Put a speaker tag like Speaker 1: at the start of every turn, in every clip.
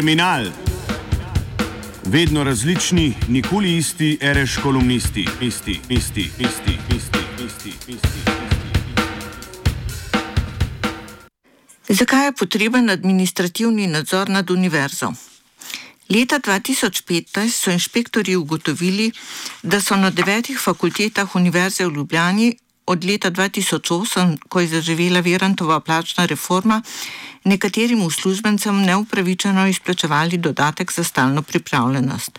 Speaker 1: Terminal. Vedno različni, nikoli isti, reš kolumnisti, isti, isti, isti, isti, isti, isti.
Speaker 2: Zakaj je potreben administrativni nadzor nad univerzo? Leta 2015 so inšpektori ugotovili, da so na devetih fakultetah Univerze v Ljubljani od leta 2008, ko je zaživela Virantova plačna reforma, nekaterim uslužbencem neupravičeno izplačevali dodatek za stalno pripravljenost.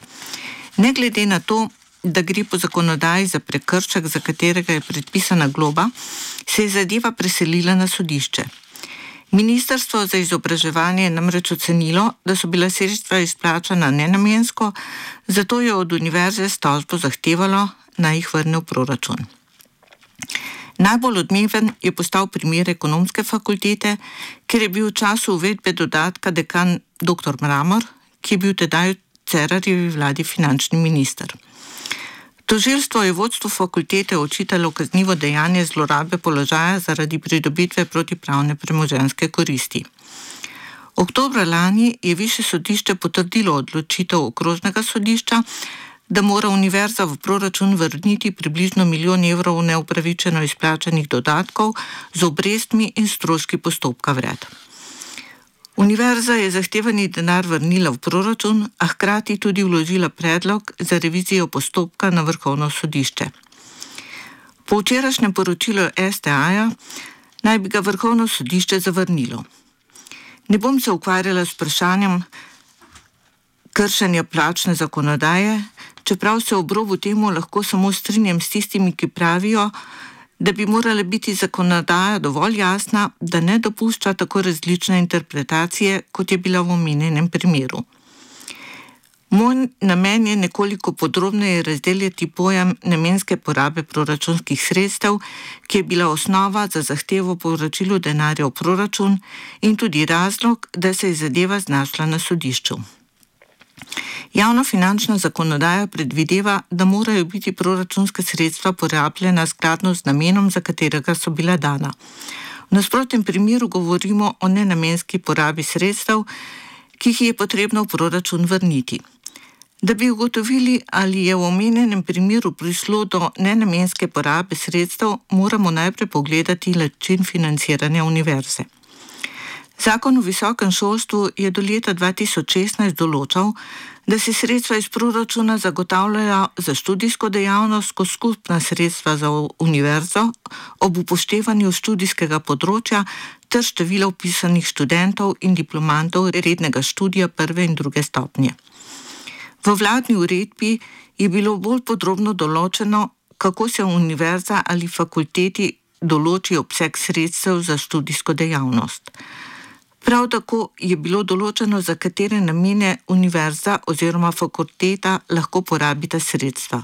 Speaker 2: Ne glede na to, da gre po zakonodaji za prekršek, za katerega je predpisana globa, se je zadeva preselila na sodišče. Ministrstvo za izobraževanje je namreč ocenilo, da so bila sredstva izplačana nenamensko, zato je od univerze s tožbo zahtevalo, naj jih vrne v proračun. Najbolj odmeven je postal primer ekonomske fakultete, ker je bil v času uvedbe dodatka dekan dr. Mramor, ki je bil tedaj v Cerarjevi vladi finančni minister. Tožilstvo je vodstvo fakultete očitalo kaznivo dejanje zlorabe položaja zaradi pridobitve protipravne premoženske koristi. Oktobra lani je više sodišče potrdilo odločitev okrožnega sodišča, da mora univerza v proračun vrniti približno milijon evrov neupravičeno izplačanih dodatkov z obrestmi in stroški postopka vred. Univerza je zahtevani denar vrnila v proračun, a hkrati tudi vložila predlog za revizijo postopka na vrhovno sodišče. Po včerajšnjem poročilu STA-ja naj bi ga vrhovno sodišče zavrnilo. Ne bom se ukvarjala s vprašanjem kršenja plačne zakonodaje, čeprav se ob robu temu lahko samo strinjam s tistimi, ki pravijo, da bi morala biti zakonodaja dovolj jasna, da ne dopušča tako različne interpretacije, kot je bila v omenjenem primeru. Moj namen je nekoliko podrobneje razdeliti pojem namenske porabe proračunskih sredstev, ki je bila osnova za zahtevo po vračilu denarja v proračun in tudi razlog, da se je zadeva znašla na sodišču. Javnofinančna zakonodaja predvideva, da morajo biti proračunske sredstva porabljena skladno z namenom, za katerega so bila dana. V nasprotnem primeru govorimo o nenamenski porabi sredstev, ki jih je potrebno v proračun vrniti. Da bi ugotovili, ali je v omenjenem primeru prišlo do nenamenske porabe sredstev, moramo najprej pogledati način financiranja univerze. Zakon o visokem šolstvu je do leta 2016 določal, da se sredstva iz proračuna zagotavljajo za študijsko dejavnost kot skupna sredstva za univerzo ob upoštevanju študijskega področja ter števila upisanih študentov in diplomantov rednega študija prve in druge stopnje. V vladni uredbi je bilo bolj podrobno določeno, kako se univerza ali fakulteti določi obseg sredstev za študijsko dejavnost. Prav tako je bilo določeno, za katere namene univerza oziroma fakulteta lahko porabita sredstva.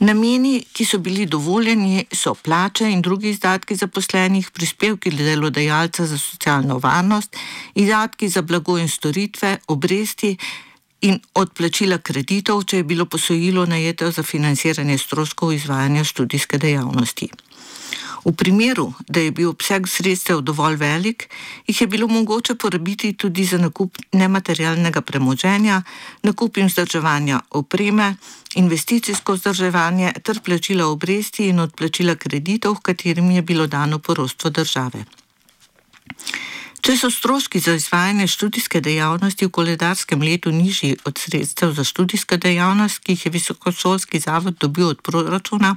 Speaker 2: Nameni, ki so bili dovoljeni, so plače in drugi izdatki zaposlenih, prispevki delodajalca za socialno varnost, izdatki za blago in storitve, obresti in odplačila kreditov, če je bilo posojilo najeto za financiranje stroškov izvajanja študijske dejavnosti. V primeru, da je bil obseg sredstev dovolj velik, jih je bilo mogoče porabiti tudi za nakup nematerialnega premoženja, nakup in vzdrževanja opreme, investicijsko vzdrževanje ter plačila obresti in odplačila kreditov, v katerim je bilo dano poroštvo države. Če so stroški za izvajanje študijske dejavnosti v koledarskem letu nižji od sredstev za študijsko dejavnost, ki jih je visokošolski zavod dobil od proračuna,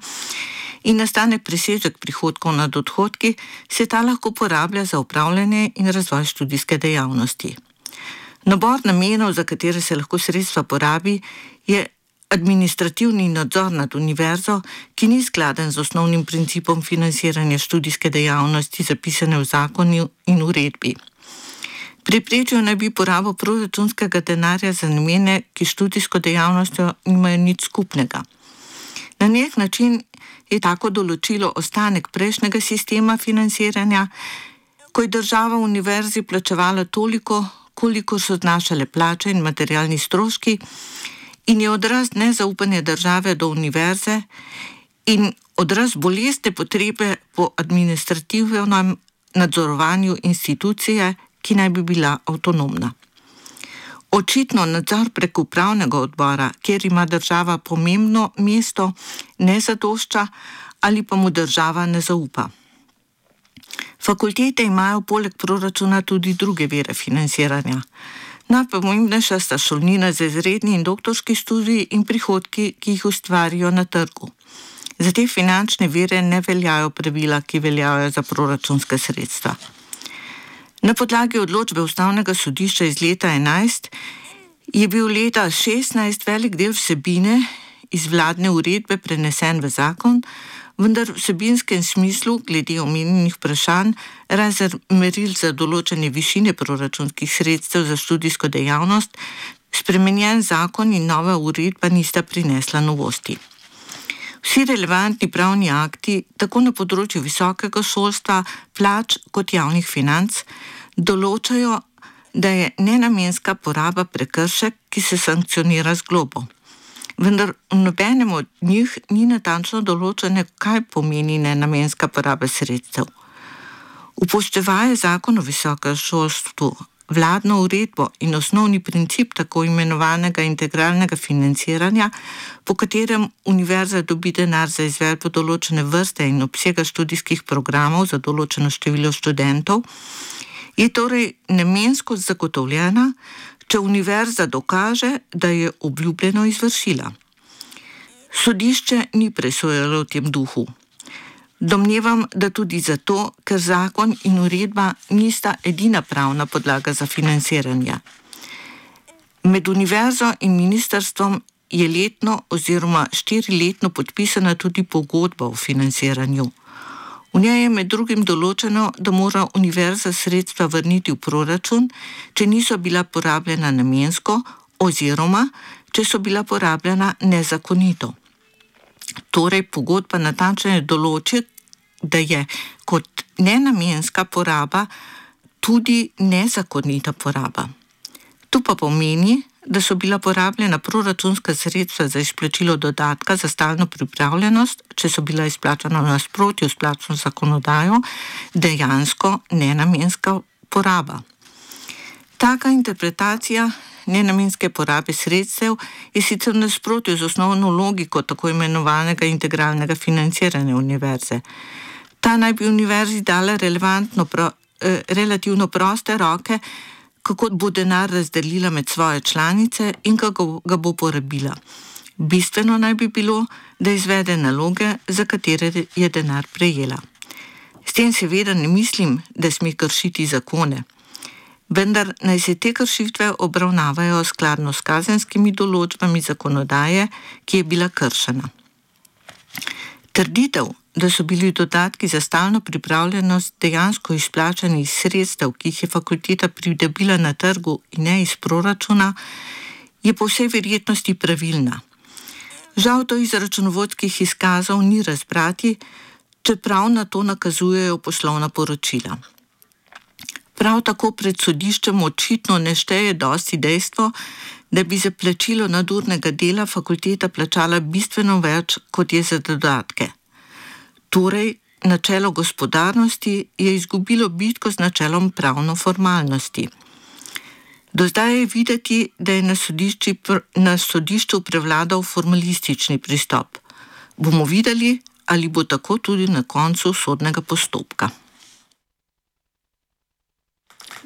Speaker 2: in nastane presežek prihodkov nad odhodki, se ta lahko uporablja za upravljanje in razvoj študijske dejavnosti. Nabor namenov, za katere se lahko sredstva porabi, je administrativni nadzor nad univerzo, ki ni skladen z osnovnim principom financiranja študijske dejavnosti, zapisane v zakonu in uredbi. Priprečil naj bi porabo proračunskega denarja za namene, ki študijsko dejavnostjo nimajo nič skupnega. Na nek način je tako določilo ostanek prejšnjega sistema financiranja, ko je država univerzi plačevala toliko, koliko so znašale plače in materialni stroški, in je odraz nezaupanja države do univerze in odraz boleste potrebe po administrativnem nadzorovanju institucije, ki naj bi bila avtonomna. Očitno nadzor prek upravnega odbora, kjer ima država pomembno mesto, ne zadošča ali pa mu država ne zaupa. Fakultete imajo poleg proračuna tudi druge vere financiranja. Najpomembnejša sta šolnina za izredni in doktorski študij in prihodki, ki jih ustvarijo na trgu. Za te finančne vire ne veljajo pravila, ki veljajo za proračunske sredstva. Na podlagi odločbe Ustavnega sodišča iz leta 11 je bil leta 16 velik del vsebine iz vladne uredbe prenesen v zakon, vendar v vsebinskem smislu, glede omenjenih vprašanj, razen meril za določene višine proračunskih sredstev za študijsko dejavnost, spremenjen zakon in nova uredba nista prinesla novosti. Vsi relevantni pravni akti, tako na področju visokega šolstva, plač kot javnih financ, določajo, da je nenamenska poraba prekršek, ki se sankcionira z globo vendar v nobenem od njih ni natančno določeno, kaj pomeni nenamenska poraba sredstev. Upoštevaje zakon o visokem šolstvu, vladno uredbo in osnovni princip tako imenovanega integralnega financiranja, po katerem univerza dobi denar za izvedbo določene vrste in obsega študijskih programov za določeno število študentov, je torej namensko zagotovljena, če univerza dokaže, da je obljubljeno izvršila. Sodišče ni presojalo v tem duhu. Domnevam, da tudi zato, ker zakon in uredba nista edina pravna podlaga za financiranje. Med univerzo in ministrstvom je letno oziroma štiriletno podpisana tudi pogodba o financiranju. V njej je med drugim določeno, da mora univerza sredstva vrniti v proračun, če niso bila porabljena namensko oziroma če so bila porabljena nezakonito. Torej, pogodba natančneje določi, da je kot nenamenska poraba tudi nezakonita poraba. To pa pomeni, da so bila porabljena proračunska sredstva za izplačilo dodatka za stalno pripravljenost, če so bila izplačana v nasprotju s plačno zakonodajo, dejansko nenamenska poraba. Taka interpretacija nenamenske porabe sredstev je sicer v nasprotju z osnovno logiko tako imenovanega integralnega financiranja univerze. Ta naj bi univerzi dala pro, eh, relativno proste roke, kako bo denar razdelila med svoje članice in kako ga bo porabila. Bistveno naj bi bilo, da izvede naloge, za katere je denar prejela. S tem seveda ne mislim, da sme kršiti zakone, vendar naj se te kršitve obravnavajo skladno s kazenskimi določbami zakonodaje, ki je bila kršena. Trditev, da so bili dodatki za stalno pripravljenost dejansko izplačani iz sredstev, ki jih je fakulteta pridobila na trgu in ne iz proračuna, je po vsej verjetnosti pravilna. Žal to iz računovodskih izkazov ni razbrati, čeprav na to nakazujejo poslovna poročila. Prav tako pred sodiščem očitno ne šteje dosti dejstvo, da bi za plačilo nadurnega dela fakulteta plačala bistveno več, kot je za dodatke. Torej, načelo gospodarnosti je izgubilo bitko z načelom pravno formalnosti. Do zdaj je videti, da je na, na sodišču prevladal formalistični pristop. Bomo videli, ali bo tako tudi na koncu sodnega postopka.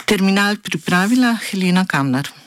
Speaker 2: Terminal pripravila Helena Kamnar.